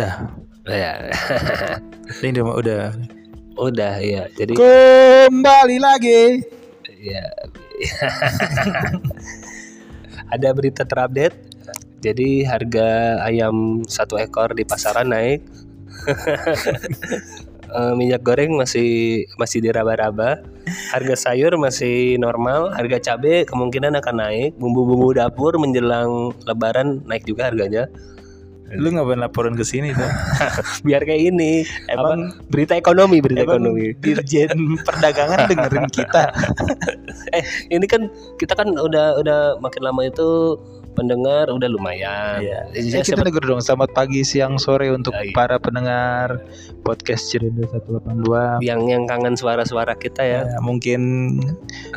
Udah. Ya, Ini udah udah. udah ya. Jadi Kembali lagi. ya ada berita terupdate. Jadi harga ayam satu ekor di pasaran naik. Eh, minyak goreng masih masih diraba-raba. Harga sayur masih normal. Harga cabai kemungkinan akan naik. Bumbu-bumbu dapur menjelang Lebaran naik juga harganya. Lu ngapain laporan ke sini tuh? Biar kayak ini. Emang- apa? berita ekonomi, berita Emang ekonomi. Dirjen Perdagangan dengerin kita. eh ini kan kita kan udah udah makin lama itu pendengar udah lumayan. Iya. Jadi Eh, kita negur dong selamat pagi, siang, sore untuk Ya, iya. para pendengar podcast Cerita 182. yang yang kangen suara-suara kita ya. Ya, mungkin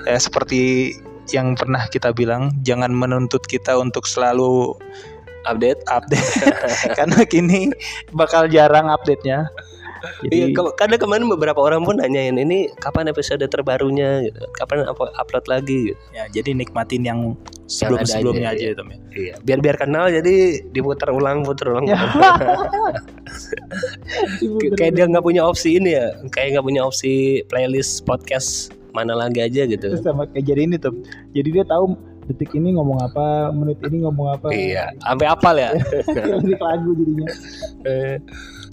ya seperti yang pernah kita bilang, jangan menuntut kita untuk selalu Update. update karena kini bakal jarang update-nya. Iya, Jadi ke- karena kemarin beberapa orang pun nanyain ini kapan episode terbarunya gitu. Kapan apa upload lagi gitu. ya jadi nikmatin yang sebelum-sebelumnya aja, aja, iya. itu ya. Iya, biar biar kenal jadi diputar ulang putar ulang. Ya. kayak dia nggak punya opsi ini ya, kayak nggak punya opsi playlist podcast mana lagi aja gitu. Terus sama kayak jadi ini tuh. Jadi dia tahu detik ini ngomong apa, menit ini ngomong apa. Iya, sampai apal ya. Lirik lagu jadinya. Eh,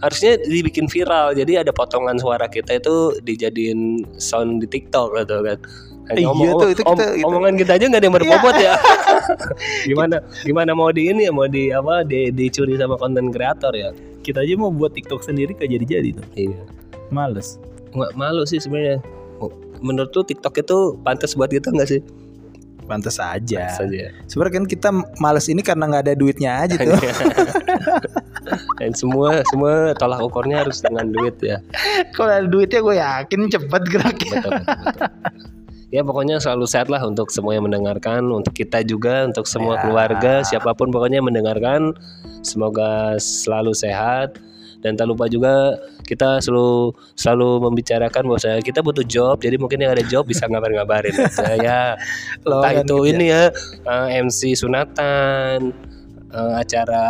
harusnya dibikin viral jadi ada potongan suara kita itu dijadiin sound di TikTok gitu kan Hanya Iya tuh, itu kita- itu- omongan kita aja nggak ada yang berbobot ya gimana gimana mau di ini ya mau di apa di, dicuri sama konten kreator ya Kita aja mau buat TikTok sendiri gak jadi-jadi tuh. iya Males. nggak malu sih sebenarnya menurut tuh TikTok itu pantas buat kita nggak sih Pantes aja. Pantas aja Sebenarnya kan kita males ini karena nggak ada duitnya aja tuh. dan semua semua tolak ukurnya harus dengan duit ya Kalau ada duitnya gue yakin cepet geraknya. betul, betul, betul. Ya pokoknya selalu sehat lah untuk semua yang mendengarkan, untuk kita juga, untuk semua Ya. keluarga, siapa pun pokoknya yang mendengarkan, semoga selalu sehat dan tak lupa juga kita selalu selalu membicarakan bahwa saya kita butuh job, jadi mungkin yang ada job bisa ngabar-ngabarin. Saya entah itu gitu ya. ini ya eh, MC sunatan, eh, acara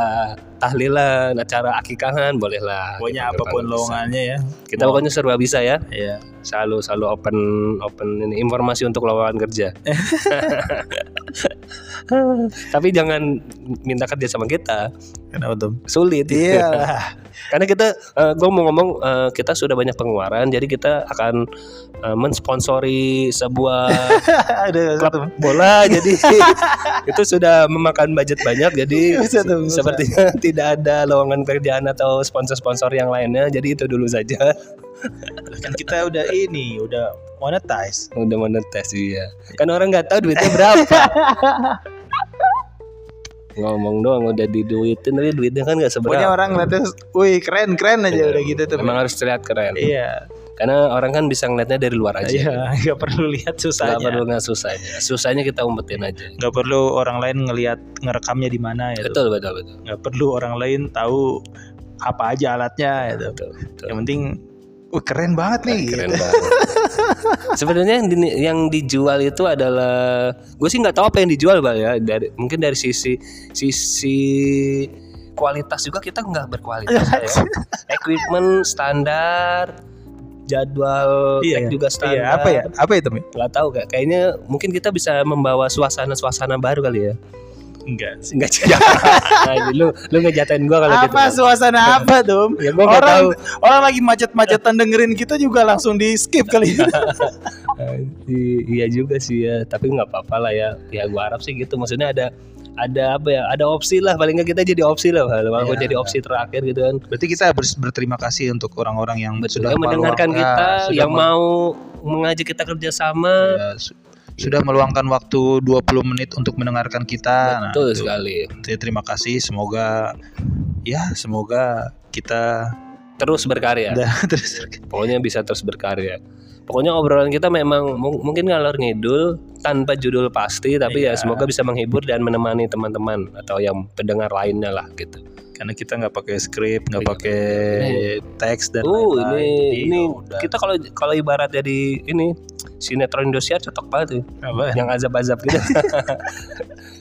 tahlilan, acara akikahan, bolehlah. Pokoknya Gitu, apa pun lowongannya ya. Kita pokoknya serba bisa ya Iya. selalu selalu open open ini informasi untuk lowongan kerja. Tapi jangan minta kerja sama kita, Kenapa tuh? sulit. Iya. Karena kita, gue mau ngomong, eh, kita sudah banyak pengeluaran, jadi kita akan eh, mensponsori sebuah klub bola, jadi itu sudah memakan budget banyak, jadi sepertinya tidak ada lowongan kerjaan atau sponsor-sponsor yang lainnya, jadi itu dulu saja. Kan kita udah ini, udah monetize. Udah monetes iya. Kan orang nggak tahu duitnya berapa. Ngomong doang udah diduitin tapi duitnya kan nggak Pokoknya seberapa. orang ngeliatnya, wih keren keren aja udah gitu tuh. Emang harus terlihat keren. Iya, Karena orang kan bisa ngeliatnya dari luar aja. iya, nggak perlu lihat Nggak susahnya. perlu nggak susahnya. Susahnya kita umpetin aja. Nggak perlu orang lain ngelihat ngerekamnya di mana ya. Betul betul betul. Nggak perlu orang lain tahu apa aja alatnya ya. Betul, betul. Yang penting, wih keren banget nih. Keren gitu. banget. Sebenarnya yang, di- yang dijual itu adalah gue sih nggak tahu apa yang dijual bang ya dari mungkin dari sisi sisi kualitas juga kita nggak berkualitas ya. Equipment standar, jadwal Iya, tag juga standar. Iya, apa ya? Apa itu, Mi? Nggak tahu kayak kayaknya mungkin kita bisa membawa suasana-suasana baru kali ya. Enggak sih. Enggak sih. Nah, lu lu ngejatain gua kalau gitu. Apa suasana apa, Dom? Ya, gua orang tahu. orang lagi macet-macetan dengerin kita juga langsung di skip kali. Eh, i- iya juga sih ya, tapi nggak apa-apa lah ya. Ya gua harap sih gitu. Maksudnya ada ada apa ya? Ada opsi lah. Paling nggak kita jadi opsi lah, walaupun Iya. jadi opsi terakhir gitu kan. Berarti kita harus berterima kasih untuk orang-orang yang sudah yang mendengarkan kita, sudah yang mau mengajak kita kerjasama. ya, su- sudah meluangkan waktu 20 menit untuk mendengarkan kita. Nah, Betul itu. sekali. Jadi terima kasih. Semoga ya semoga kita Terus berkarya. Terus Pokoknya bisa terus berkarya. Pokoknya obrolan kita memang mung- mungkin ngalor ngidul tanpa judul pasti, tapi ya Iya. semoga bisa menghibur dan menemani teman-teman atau yang pendengar lainnya lah gitu. karena kita nggak pakai skrip, nggak Iya. pakai teks dan Uh, lain-lain. ini Jadi, ini ya udah. kita kalau kalau ibarat jadi ini sinetron Indosiar cocok banget tuh. apa? Yang azab-azab gitu.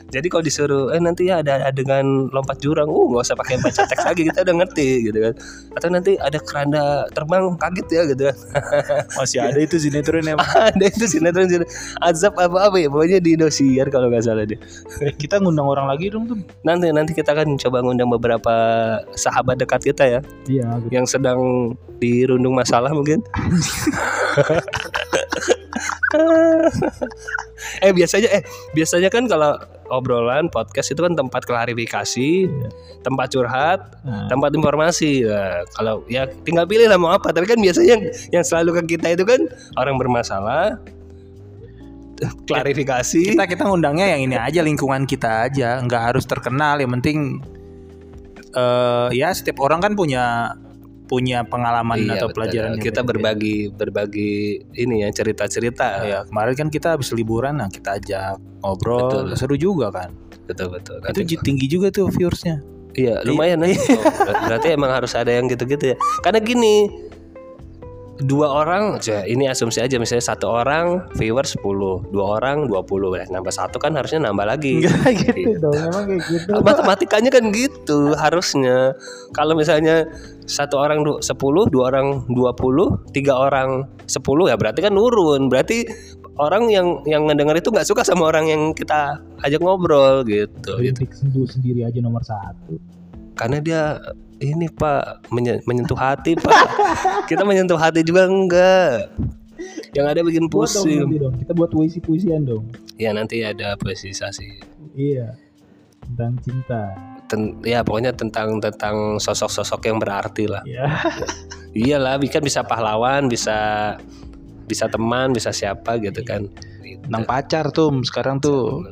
Jadi kalau disuruh eh nanti ya ada adegan lompat jurang, uh nggak usah pakai baca teks lagi kita udah ngerti gitu kan. Atau nanti ada keranda terbang kaget ya gitu kan. Masih ada itu sinetron yang ada itu sinetron sinetron azab apa apa ya pokoknya di Indosiar kalau nggak salah deh. kita ngundang orang lagi dong tuh. Nanti nanti kita akan coba ngundang beberapa sahabat dekat kita ya Iya. yang sedang dirundung masalah mungkin. eh biasanya eh biasanya kan kalau obrolan podcast itu kan tempat klarifikasi, tempat curhat, Nah, tempat informasi. Nah, kalau ya tinggal pilih lah mau apa. Tapi kan biasanya yang, yang selalu ke kita itu kan orang bermasalah, klarifikasi. kita kita ngundangnya yang ini aja lingkungan kita aja, nggak harus terkenal. Yang penting eh ya setiap orang kan punya punya pengalaman Iya, atau betul. pelajaran kita berbagi berbagi ini ya cerita-cerita. Ya, kemarin kan kita habis liburan, nah kita ajak ngobrol, Betul. seru juga kan. Betul betul. Itu Nanti- tinggi juga tuh viewersnya. Iya lumayan nih. Oh, ber- berarti emang harus ada yang gitu-gitu ya. Karena gini, dua orang, ini asumsi aja misalnya satu orang viewer 10, dua orang 20, nah, nambah satu kan harusnya nambah lagi. gitu dong, emang kayak gitu. Matematikanya kan gitu harusnya. Kalau misalnya satu orang du- 10, dua orang 20, tiga orang 10 ya berarti kan nurun. Berarti orang yang yang ngedenger itu nggak suka sama orang yang kita ajak ngobrol gitu. kritik sendu sendiri aja nomor satu karena dia ini pak menye- menyentuh hati pak. Kita menyentuh hati juga enggak. Yang ada bikin buat dong pusing. nanti dong. Kita buat puisi puisian dong. Ya nanti ada puisiisasi iya. Tentang cinta. Ten- ya pokoknya tentang tentang sosok-sosok yang berarti lah. Ya iyalah kan bisa pahlawan bisa bisa teman bisa siapa gitu kan. Tentang pacar tuh sekarang tuh.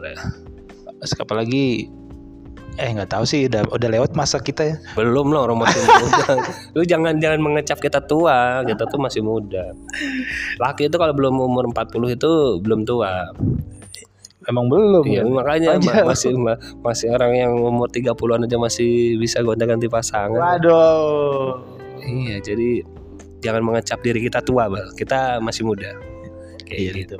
Apalagi eh nggak tahu sih udah udah lewat masa kita ya. belum loh orang masih muda lu jangan jangan mengecap kita tua kita tuh masih muda laki itu kalau belum umur 40 itu belum tua Emang belum. Iya ya? makanya ma- masih ma- masih orang yang umur 30-an aja masih bisa gonta-ganti pasangan. Waduh. Iya, jadi jangan mengecap diri kita tua, Bal. Kita masih muda. Kayak Iya, gitu.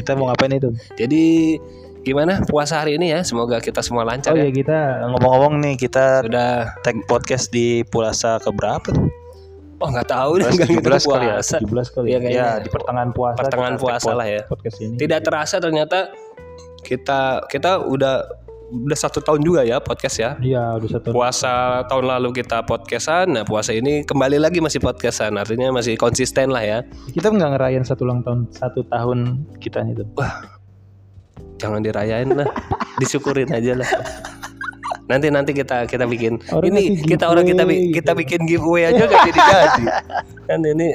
Kita mau ngapain itu? Jadi gimana puasa hari ini ya? Semoga kita semua lancar Oh ya. ya kita ngomong-ngomong nih kita Sudah tag podcast di puasa keberapa tuh? oh nggak tahu Puasa nggak 17 kali ya, puasa. 17 kali Iya, ya, kayaknya. Ya di pertengahan puasa. Pertengahan puasa lah ya. podcast ini Tidak terasa ternyata kita kita udah udah satu tahun juga ya podcast ya. iya udah satu Puasa tahun lalu kita podcastan, nah puasa ini kembali lagi masih podcastan, artinya masih konsisten lah ya. kita nggak ngerayain satu ulang tahun satu tahun kita itu Jangan dirayain lah, disyukurin aja lah. Nanti nanti kita kita bikin Orang ini kita orang kita kita gitu. bikin giveaway aja gak jadi jadi. kan ini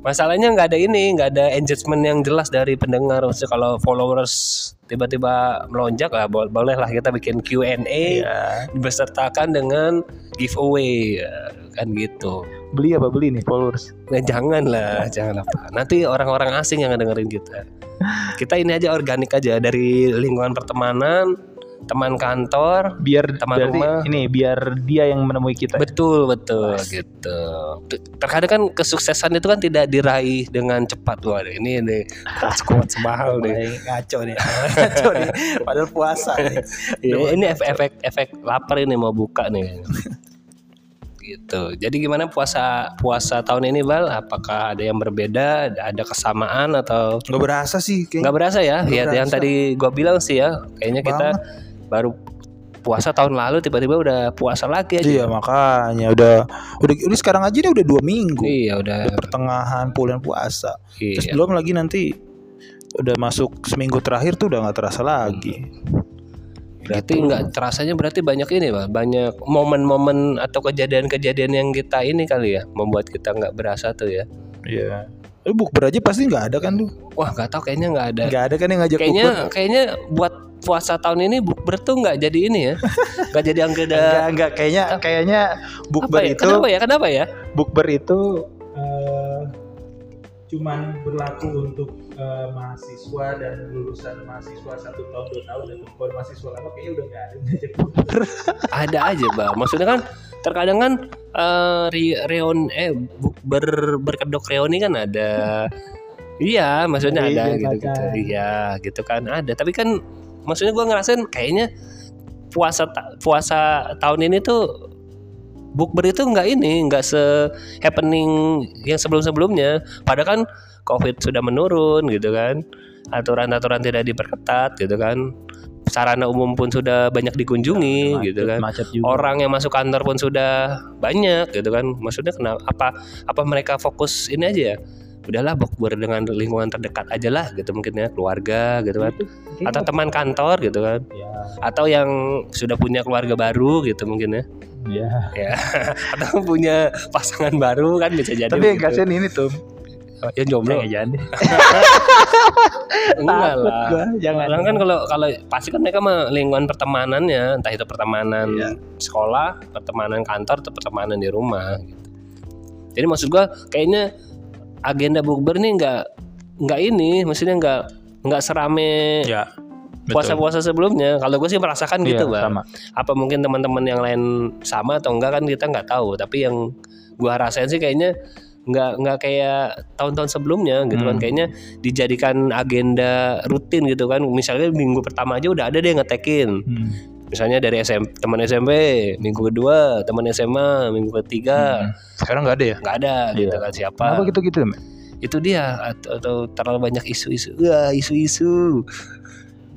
masalahnya nggak ada ini nggak ada engagement yang jelas dari pendengar. Maksudnya kalau followers tiba-tiba melonjak lah bo- boleh lah kita bikin Q&A Iya. besertakan dengan giveaway ya, kan gitu. Beli apa beli nih followers? Nah, jangan lah, jangan apa. Nanti orang-orang asing yang dengerin kita. Kita ini aja organik aja dari lingkungan pertemanan, teman kantor. Biar Teman rumah. ini biar dia yang menemui kita. Betul, betul gitu. Terkadang kan kesuksesan itu kan tidak diraih dengan cepat. Wah, ini ini kuat semahal nih. ngaco nih. ngaco nih. Padahal puasa nih. Ya, ini efek, efek efek lapar ini mau buka nih. Gitu. Jadi gimana puasa puasa tahun ini Bal? Apakah ada yang berbeda? Ada kesamaan atau Nggak berasa sih kayaknya. nggak berasa ya? Nggak Ya yang berasa. tadi gua bilang sih ya, kayaknya kita baru puasa tahun lalu tiba-tiba udah puasa lagi aja. Iya makanya udah udah udah sekarang aja nih udah dua minggu. Iya udah. Pertengahan bulan puasa. Terus Iya. belum lagi nanti udah masuk seminggu terakhir tuh udah nggak terasa lagi. Berarti nggak terasanya berarti banyak ini Bal, banyak momen-momen atau kejadian-kejadian yang kita ini kali ya membuat kita nggak berasa tuh ya. Iya. Eh bukber aja pasti nggak ada kan tuh? Wah nggak tahu kayaknya nggak ada. Nggak ada kan yang ngajak kayaknya bukber? kayaknya buat puasa tahun ini bukber tuh nggak jadi ini ya nggak jadi anggota Enggak, enggak kayaknya kayaknya bukber ya? itu kenapa ya kenapa ya bukber itu cuman berlaku untuk eh, mahasiswa dan lulusan mahasiswa satu tahun dua tahun dan kalau mahasiswa lama kayaknya udah nggak ada ada aja bang maksudnya kan terkadang kan eh, re- reon eh bukber berkedok reoni kan ada. Iya maksudnya ada iya, gitu gitu iya gitu kan ada. Tapi kan maksudnya gue ngerasain kayaknya puasa ta- puasa tahun ini tuh bukber itu nggak ini nggak se happening yang sebelum sebelumnya padahal kan covid sudah menurun gitu kan. Aturan-aturan tidak diperketat gitu kan. Sarana umum pun sudah banyak dikunjungi Macet- gitu kan. macet juga. Orang yang masuk kantor pun sudah banyak gitu kan. Maksudnya kenapa apa apa mereka fokus ini aja ya udahlah bukber dengan lingkungan terdekat aja lah gitu. Mungkin ya keluarga gitu kan. Atau teman kantor gitu kan. Ya atau yang sudah punya keluarga baru gitu mungkin ya. Ya ya. Atau punya pasangan baru kan bisa jadi tapi yang gitu. kasihan ini tuh yang jomblo? Jangan deh. Enggak lah. gua, jangan. Orang kan kalau kalau pasti kan mereka mah lingkungan pertemanannya entah itu pertemanan Iya. sekolah, pertemanan kantor, atau pertemanan di rumah. Gitu. Jadi maksud gua kayaknya agenda bukber nih nggak nggak ini, maksudnya nggak nggak serame Ya. puasa-puasa sebelumnya. Kalau gue sih merasakan gitu, Iya, bang. sama Apa mungkin teman-teman yang lain sama atau enggak kan kita nggak tahu. Tapi yang gua rasain sih kayaknya nggak nggak kayak tahun-tahun sebelumnya gitu kan Hmm. kayaknya dijadikan agenda rutin gitu kan misalnya minggu pertama aja udah ada deh ngetekin Hmm. Misalnya dari SM, teman SMP minggu kedua teman SMA minggu ketiga. Hmm. sekarang nggak ada ya? Nggak ada gitu Iya. kan siapa? Kenapa gitu gitu itu dia atau, atau terlalu banyak isu-isu. Wah isu-isu.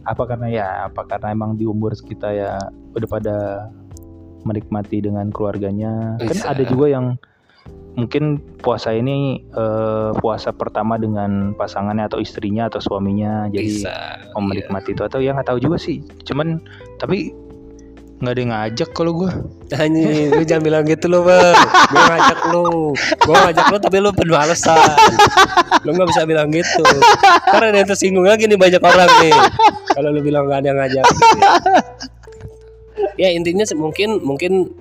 Apa karena ya apa karena emang di umur kita ya udah pada menikmati dengan keluarganya? Kan Bisa. ada juga yang mungkin puasa ini eh, puasa pertama dengan pasangannya atau istrinya atau suaminya jadi bisa mau iya. menikmati itu. Atau ya nggak tahu juga sih. Cuman tapi nggak ada yang ngajak kalau gue Anjing, lu jangan bilang gitu lo bang. Gue ngajak lu. Gue ngajak lu tapi lu penuh alasan. Lu gak bisa bilang gitu. Karena ada yang tersinggung lagi nih banyak orang nih. Kalau lu bilang gak ada yang ngajak. Ya intinya mungkin Mungkin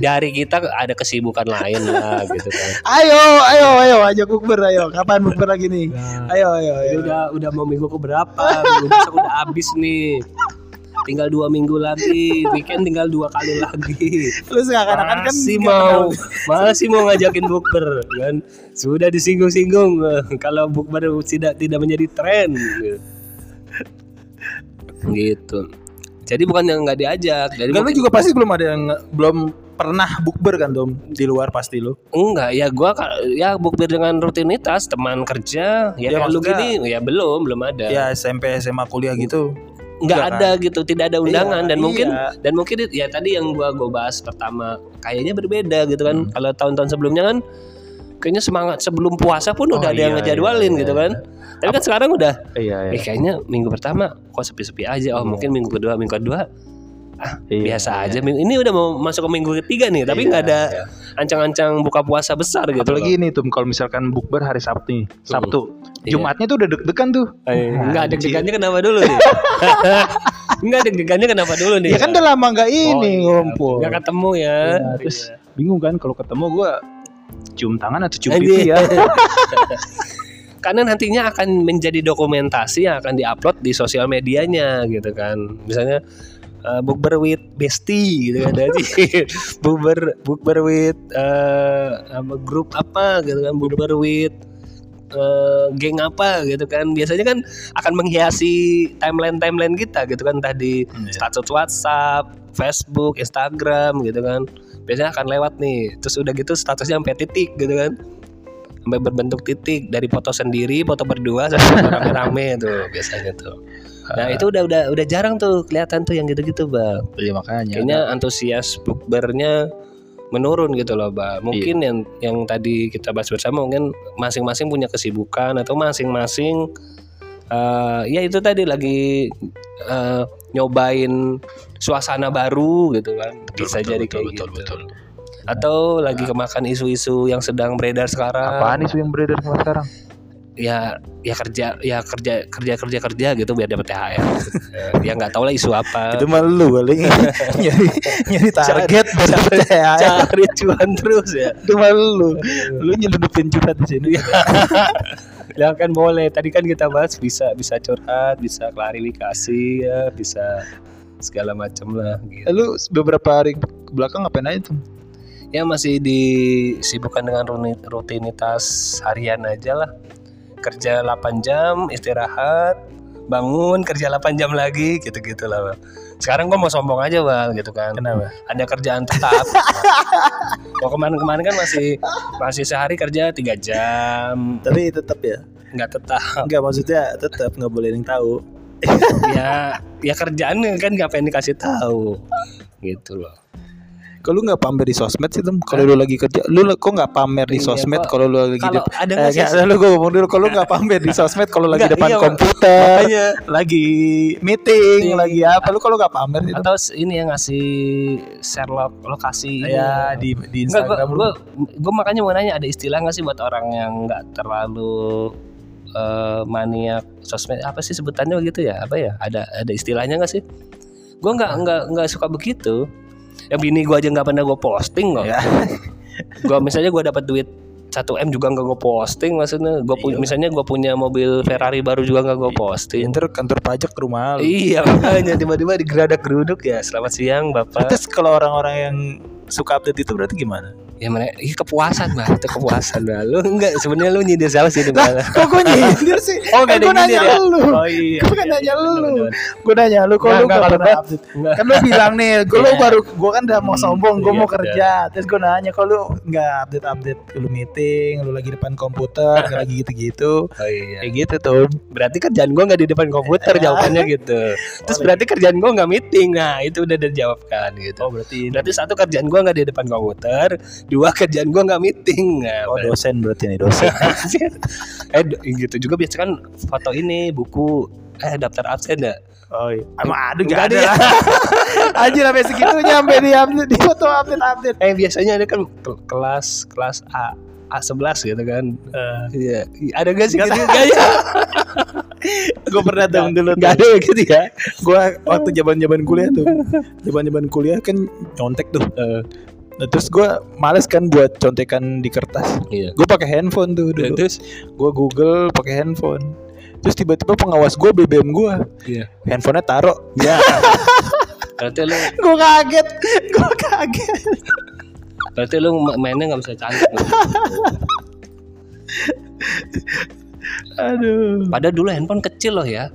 dari kita ada kesibukan lain lah gitu kan. Ayo ayo ayo ajak bukber ayo. Kapan bukber lagi nih? Ayo ayo Ini udah udah mau minggu ke berapa Minggu besok udah habis nih. Tinggal dua minggu lagi. Weekend tinggal dua kali lagi. Lu seakan-akan kan masih nggak mau masih mau ngajakin bukber kan? Sudah disinggung-singgung eh, kalau bukber tidak tidak menjadi tren. Gitu. Jadi bukan yang nggak diajak jadi mungkin- juga pasti belum ada yang belum pernah bukber kan Tom di luar pasti lu. enggak ya gua ya bukber dengan rutinitas teman kerja ya, Ya, kayak lu maksudnya- gini ya belum belum ada Ya SMP SMA kuliah gitu. nggak enggak ada gitu tidak ada undangan Iya, dan mungkin iya. dan mungkin ya tadi yang gua gua bahas pertama kayaknya berbeda gitu kan Hmm. kalau tahun-tahun sebelumnya kan kayaknya semangat sebelum puasa pun Oh, udah ada yang iya, ngejadwalin iya, gitu iya. kan tapi kan sekarang udah iya eh iya kayaknya minggu pertama kok sepi-sepi aja oh Iya. mungkin minggu kedua minggu kedua Iya, biasa iya. aja. Ini udah mau masuk ke minggu ketiga nih tapi Iya, nggak ada iya. ancang-ancang buka puasa besar gitu apalagi ini tuh kalau misalkan bukber hari Sabtu nih Sabtu. Iya. Jumatnya tuh udah deg-degan tuh. Eh, nggak Anjir. deg-degannya kenapa dulu nih? Nggak deg-degannya kenapa dulu nih? Ya kan udah lama nggak ini Oh, iya. ngumpul nggak ketemu ya. Iya, terus bingung kan kalau ketemu gua cium tangan atau cium pipi ya. Karena nantinya akan menjadi dokumentasi yang akan diupload di sosial medianya gitu kan. Misalnya uh, bukber with bestie gitu kan. Jadi bukber bukber with uh, grup apa gitu kan. Bukber with uh, geng apa gitu kan. Biasanya kan akan menghiasi timeline timeline kita gitu kan. Tadi status WhatsApp Facebook Instagram gitu kan. Biasanya akan lewat nih. Terus udah gitu statusnya sampai titik gitu kan. Sampai berbentuk titik. Dari foto sendiri foto berdua sampai foto rame-rame tuh biasanya tuh nah itu udah udah udah jarang tuh kelihatan tuh yang gitu-gitu bang. Iya makanya. Kayaknya antusias bukbernya menurun gitu loh bang mungkin yang yang tadi kita bahas bersama mungkin masing-masing punya kesibukan atau masing-masing eh, ya itu tadi lagi eh, nyobain suasana baru gitu kan. Bisa jadi kayak gitu. atau lagi kemakan isu-isu yang sedang beredar sekarang. Apaan isu yang beredar sekarang ya ya kerja ya kerja kerja kerja kerja gitu biar dapat THR ya nggak tahu lah isu apa. Itu mah lu kali. Nyari nyari target biar percaya. cari cuan terus ya. Itu mah lu. Lu nyelundupin curhat di sini. Ya. Kan boleh. Tadi kan kita bahas bisa bisa curhat bisa klarifikasi ya bisa segala macam lah gitu. lu beberapa hari ke belakang ngapain aja tuh? Ya masih disibukkan dengan rutinitas harian aja lah kerja 8 jam istirahat bangun kerja 8 jam lagi gitu-gitu lah bang. sekarang gue mau sombong aja bang gitu kan Kenapa? ada kerjaan tetap Kalau kemarin-kemarin kan masih masih sehari kerja tiga jam Tapi tetap ya. nggak tetap Enggak maksudnya tetap nggak boleh yang tahu. ya ya kerjaan kan nggak pengen dikasih tahu gitu loh Kalau lu nggak pamer di sosmed sih, Tem? Kalau lu lagi kerja, lu kok nggak pamer di Iya, sosmed kalau lu lagi kalau dep- ada Eh, nggak sih? lu gue ngomong dulu. Kalau lu nggak pamer di sosmed kalau lagi depan iya, komputer, makanya lagi meeting, lagi apa? Lu kalau nggak pamer itu? atau ini ya ngasih share lo- lokasi. Ya di di Instagram lu. gua, gua makanya mau nanya ada istilah nggak sih buat orang yang nggak terlalu eh, maniak sosmed? Apa sih sebutannya begitu ya? Apa ya? Ada ada istilahnya nggak sih? Gua nggak nggak nggak suka begitu ya bini gua aja nggak pernah gua posting kok Ya. gua misalnya gua dapat duit 1 m juga nggak gue posting maksudnya. Gua punya misalnya gua punya mobil Ferrari baru juga nggak gue posting. Ntar kantor pajak ke rumah lu. iya makanya tiba-tiba digeradak geruduk ya. Selamat siang bapak. Terus kalau orang-orang yang suka update itu berarti gimana? Ya mana iya kepuasan bah itu kepuasan bah lu enggak sebenarnya lu nyindir salah sih mana Kok gue nyindir sih? Oh, yang nyindir nanya ya? lu. oh iya Gue kan nanya lu. bener-bener. Gue nanya lu, kok lu gak pernah update? Kan lu bilang nih, gue lu Iya. baru, gue kan udah mau Hmm, sombong, gue iya, mau iya. kerja. Terus gue nanya, kok lu nggak update-update, lu meeting, lu lagi depan komputer, nggak lagi gitu-gitu. oh iya Kayak gitu tuh. berarti kerjaan gua nggak di depan komputer jawabannya gitu terus berarti kerjaan gua nggak meeting nah itu udah dijawabkan gitu Oh berarti berarti satu kerjaan gua nggak di depan komputer dua kerjaan gua nggak meeting. Nah, Oh dosen berarti nih dosen. eh gitu juga biasa kan foto ini buku eh daftar absen ya. Oh iya. Emang ada Nggak gak ada ada. ya? Anjir sampai segitunya sampai di update di foto update update. eh biasanya ada kan ke- kelas kelas A A11 gitu kan. Iya. Ada gak sih gitu? Nggak ya? Gue pernah tuh dulu nggak ada gitu ya? Gue waktu zaman zaman kuliah tuh zaman zaman kuliah kan nyontek tuh Nah, terus gue males kan buat contekan di kertas. Iya. Gue pakai handphone tuh dulu. terus? Gue google pakai handphone. Terus tiba-tiba pengawas gue BBM gue iya. Handphonenya taruh ya berarti lu gue kaget. Gue kaget. Berarti lu ma- mainnya nggak bisa cantik aduh. Padahal dulu handphone kecil loh ya.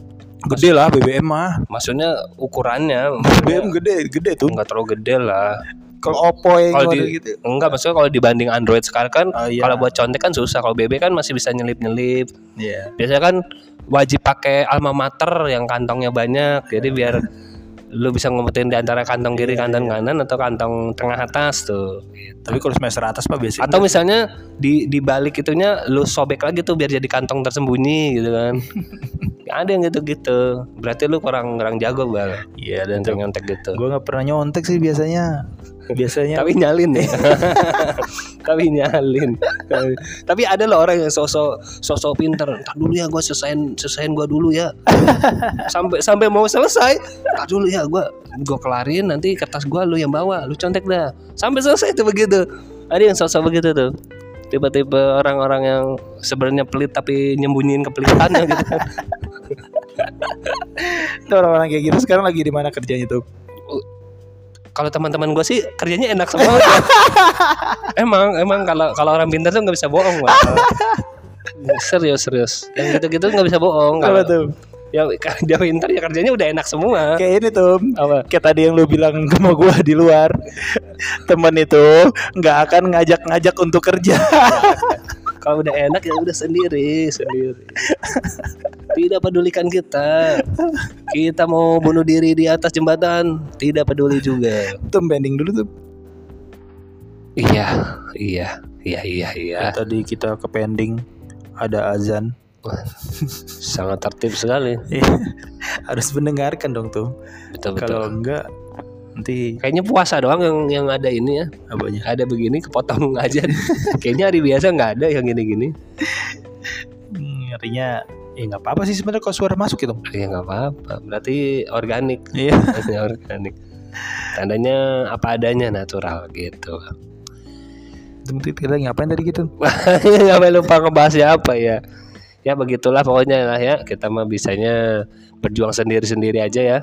Gede lah BBM mah. Maksudnya ukurannya. BBM gede gede tuh. Nggak terlalu gede lah kalau Oppo yang kalau di gitu? Enggak maksudnya kalau dibanding Android sekarang kan Oh, iya. kalau buat contek kan susah. Kalau BB kan masih bisa nyelip nyelip Iya. biasanya kan wajib pakai alma mater yang kantongnya banyak. Jadi biar lu bisa ngumpetin di antara kantong kiri kantong kanan atau kantong tengah atas tuh. Tapi kalau semester atas mah biasanya atau misalnya di di balik itunya lu sobek lagi tuh biar jadi kantong tersembunyi gitu kan. Ada yang gitu-gitu berarti lu kurang kurang jago bal. Iya dan nyontek gitu. gue nggak pernah nyontek sih biasanya biasanya tapi nyalin ya. Tapi nyalin. Tapi ada loh orang yang sosok sosok pinter. Ntar dulu ya gue selesaiin selesaiin gue dulu ya. Sampai sampai mau selesai Ntar dulu ya gue gue kelarin nanti kertas gue lu yang bawa lu contek dah. Sampai selesai tuh begitu. Ada yang sosok begitu tuh. Tiba-tiba orang-orang yang sebenarnya pelit tapi nyembunyiin kepelitannya gitu. Itu orang-orang kayak gitu sekarang lagi di mana kerjanya tuh kalau teman-teman gue sih kerjanya enak semua emang emang kalau kalau orang pintar tuh nggak bisa bohong Bang. serius serius. Yang gitu-gitu nggak bisa bohong. Kalau tuh? ya dia pintar ya kerjanya udah enak semua. Kayak ini tuh apa? Kayak tadi yang lu bilang sama gua di luar. Temen itu nggak akan ngajak-ngajak untuk kerja kalau udah enak ya udah sendiri sendiri. Tidak pedulikan kita. Kita mau bunuh diri di atas jembatan tidak peduli juga. Tuh pending dulu tuh. Iya iya iya iya iya. Tadi kita ke pending ada azan. Sangat tertib sekali. Harus mendengarkan dong tuh. Betul betul. Kalau enggak nanti kayaknya puasa doang yang yang ada ini ya. Apanya? Ada begini kepotong aja. Kayaknya hari biasa nggak ada yang gini-gini. Artinya ya nggak apa-apa sih sebenarnya kalau suara masuk gitu. Ya nggak apa-apa berarti organik. Iya. Organik. Tandanya apa adanya natural gitu. Kita ngapain tadi gitu? Nggak lupa ngebahasnya apa ya. Ya begitulah pokoknya lah ya. Kita mah bisanya berjuang sendiri-sendiri aja ya.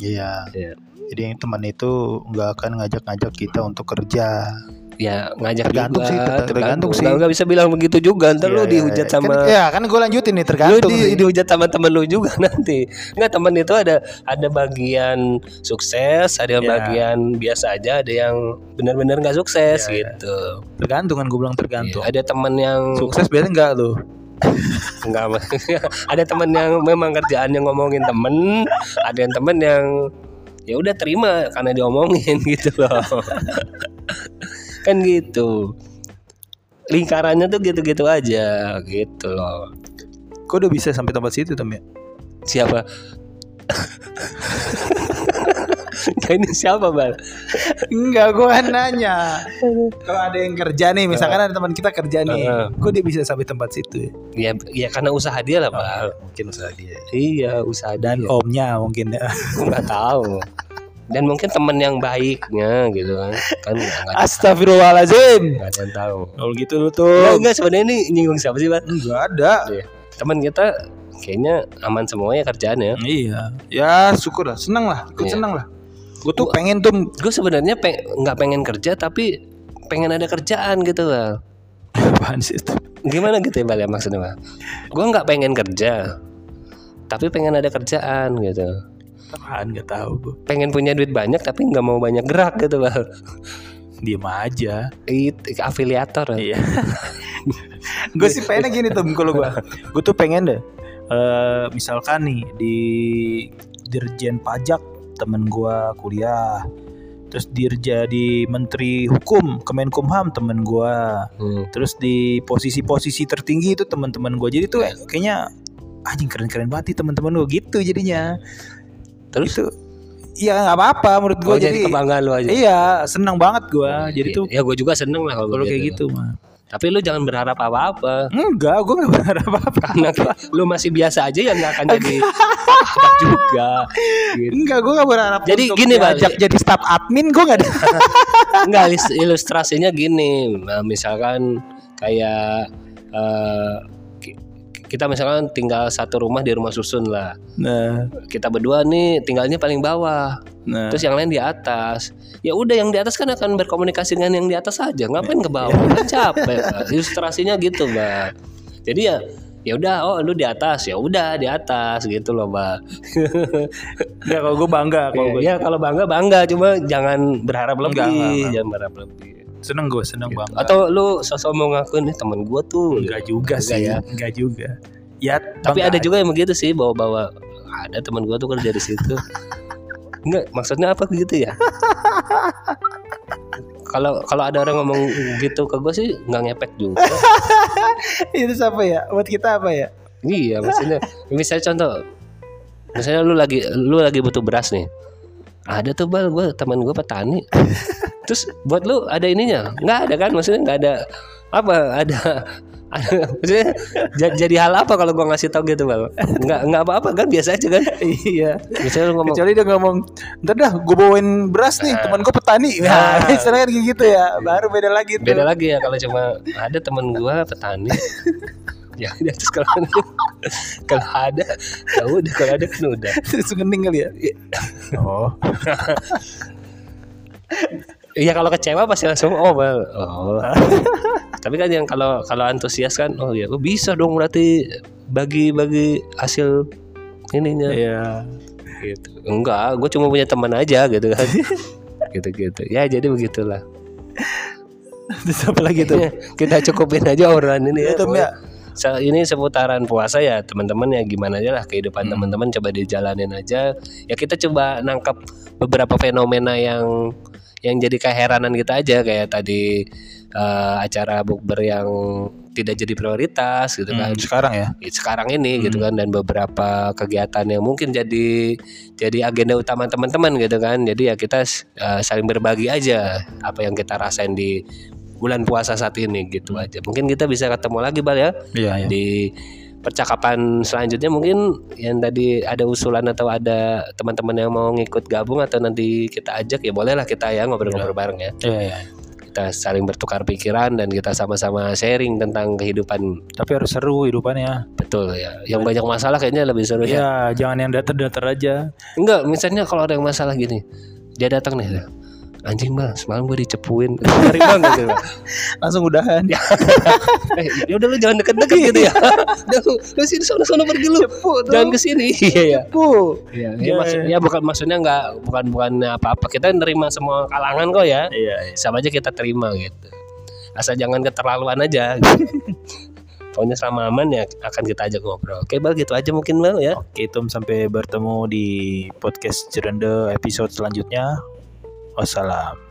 Iya. Iya. Jadi yang teman itu nggak akan ngajak-ngajak kita untuk kerja ya ngajak Tergantung juga, sih, ter- tergantung sih. Nggak, nggak bisa bilang begitu juga ntar lu Iya, iya, dihujat iya. sama kan, ya kan gue lanjutin nih lu tergantung di, sih. dihujat sama temen lu juga nanti nggak temen itu ada ada bagian sukses ada Ya. bagian biasa aja ada yang benar-benar nggak sukses Ya, ya. gitu tergantung kan gue bilang tergantung Iya, ada temen yang sukses biasanya enggak lu Enggak ada temen yang memang kerjaannya ngomongin temen ada yang temen yang ya udah terima karena diomongin gitu loh. Kan gitu. Lingkarannya tuh gitu-gitu aja gitu loh. Kok udah bisa sampai tempat situ tem ya? Siapa ini siapa bal? Enggak gue kan nanya. Kalau ada yang kerja nih misalkan ada teman kita kerja nih Heeh. kok dia bisa sampai tempat situ ya? Ya ya karena usaha dia lah bal. Mungkin usaha dia. Iya usaha dan omnya mungkin ya. Nggak tahu. Dan mungkin temen yang baiknya gitu kan. Kan nggak nggak Astagfirullahaladzim nggak ada yang tahu. Kalau gitu lu Enggak, tuh enggak sebenarnya ini nyinggung siapa sih, Bang? enggak ada. Teman kita kayaknya aman semuanya kerjaannya. iya. Ya syukur lah. Seneng lah. Ikut Iya. seneng lah gue tuh pengen tuh Gue sebenarnya peng- nggak pengen kerja tapi pengen ada kerjaan gitu, Bang. apaan sih itu Gimana gitu ya, Bang ya maksudnya, Bang? Gue nggak pengen kerja. Tapi pengen ada kerjaan gitu. apaan nggak tahu gue Pengen punya duit banyak tapi nggak mau banyak gerak gitu, Bang. diem aja Itu afiliator. Iya. gue sih pengennya gini tuh kalau gue. Gue tuh pengen deh. eh misalkan nih di Dirjen Pajak temen gue kuliah. Terus dirja di Menteri Hukum Kemenkumham temen gue. Hmm. Terus di posisi-posisi tertinggi itu teman-teman gue. Jadi tuh kayaknya anjing keren-keren banget nih teman-teman gue gitu jadinya. Terus Itu ya nggak apa-apa menurut gue gue jadi jadi. kebanggaan lu aja. Iya seneng banget gue. Jadi tuh ya gue juga seneng lah kalau kayak gitu mah. Tapi lu jangan berharap apa-apa. Enggak, gue gak berharap apa-apa. karena lu masih biasa aja yang nggak akan jadi apa juga gitu. Enggak, gue gak berharap Jadi gini, diajak jadi staff admin, gue gak ada. Enggak ilustrasinya gini nah, misalkan kayak ki- kita misalkan tinggal satu rumah di rumah susun lah. Nah, kita berdua nih tinggalnya paling bawah. Nah. terus yang lain di atas. Ya udah yang di atas kan akan berkomunikasi dengan yang di atas saja ngapain ke bawah? Kan capek ilustrasinya gitu mbak. Jadi ya ya udah oh lu di atas. Ya udah di atas gitu loh mbak. Enggak, kalau gue bangga. Kalau gue ya kalau bangga bangga. Cuma jangan berharap lebih. Enggak, enggak, enggak. jangan berharap lebih seneng gue, seneng bangga. atau lu sosok mau ngakuin nih temen gua tuh enggak juga Enggak sih, ya. enggak juga. Ya, tapi ada juga yang begitu sih bawa-bawa ada teman gua tuh kerja di situ enggak maksudnya apa gitu ya kalau kalau ada orang ngomong gitu ke gue sih nggak ngepek juga itu siapa ya? Buat kita apa ya? iya maksudnya misalnya contoh misalnya lu lagi lu lagi butuh beras nih ada tuh bal gue teman gue petani terus buat lu ada ininya nggak ada kan maksudnya nggak ada apa ada ada maksudnya ja- jadi hal apa kalau gua ngasih tau gitu bal nggak nggak apa-apa kan biasa aja kan iya. misalnya lu ngomong Kecuali dia ngomong, ntar dah gue bawain beras nih, teman gue petani. Nah, Nah. misalnya kan kayak gitu ya, baru beda lagi tuh. beda lagi ya kalau cuma ada temen gua petani ya udah terus kalau kalau ada ya udah kalau ada kan udah Terus ngening kali ya. Oh, Iya kalau kecewa pasti langsung oh well. oh. Tapi kan yang kalau kalau antusias kan oh ya oh, bisa dong berarti bagi-bagi hasil ininya iya. gitu. Enggak, gue cuma punya teman aja gitu kan. gitu-gitu. Ya jadi begitulah. Terus apa lagi tuh? Kita cukupin aja orang ini ya. Itu ya. Ini seputaran puasa ya teman-teman ya gimana aja lah kehidupan Hmm. teman-teman coba dijalanin aja ya kita coba nangkap beberapa fenomena yang yang jadi keheranan kita aja kayak tadi eh, acara bukber yang tidak jadi prioritas gitu kan Hmm, sekarang ya. sekarang ini gitu Hmm. kan dan beberapa kegiatan yang mungkin jadi jadi agenda utama teman-teman gitu kan jadi ya kita eh, saling berbagi aja apa yang kita rasain di bulan puasa saat ini gitu aja mungkin kita bisa ketemu lagi bal ya Iya, iya. di percakapan selanjutnya mungkin yang tadi ada usulan atau ada teman-teman yang mau ngikut gabung atau nanti kita ajak ya bolehlah kita ya ngobrol-ngobrol bareng ya Iya, iya. kita saling bertukar pikiran dan kita sama-sama sharing tentang kehidupan Tapi harus seru hidupannya. betul ya yang banyak masalah kayaknya lebih seru ya Iya, jangan yang datar-datar aja. enggak misalnya kalau ada yang masalah gini dia datang nih anjing bang semalam gue dicepuin. Ngeri banget gitu. Langsung udahan. Eh ya udah lu jangan deket-deket gitu ya. Udah lu lu sini sono sono pergi lu. Jangan ke sini iya ya Bu. Iya, Ya. ya, maksudnya bukan maksudnya nggak bukan bukan apa-apa. Kita nerima semua kalangan kok ya. Iya, iya. sama aja kita terima gitu. Asal jangan keterlaluan aja. Gitu. pokoknya selama aman ya akan kita ajak ngobrol. Oke bal gitu aja mungkin bal ya. Oke, Tom sampai bertemu di podcast Cerende episode selanjutnya. Wassalam.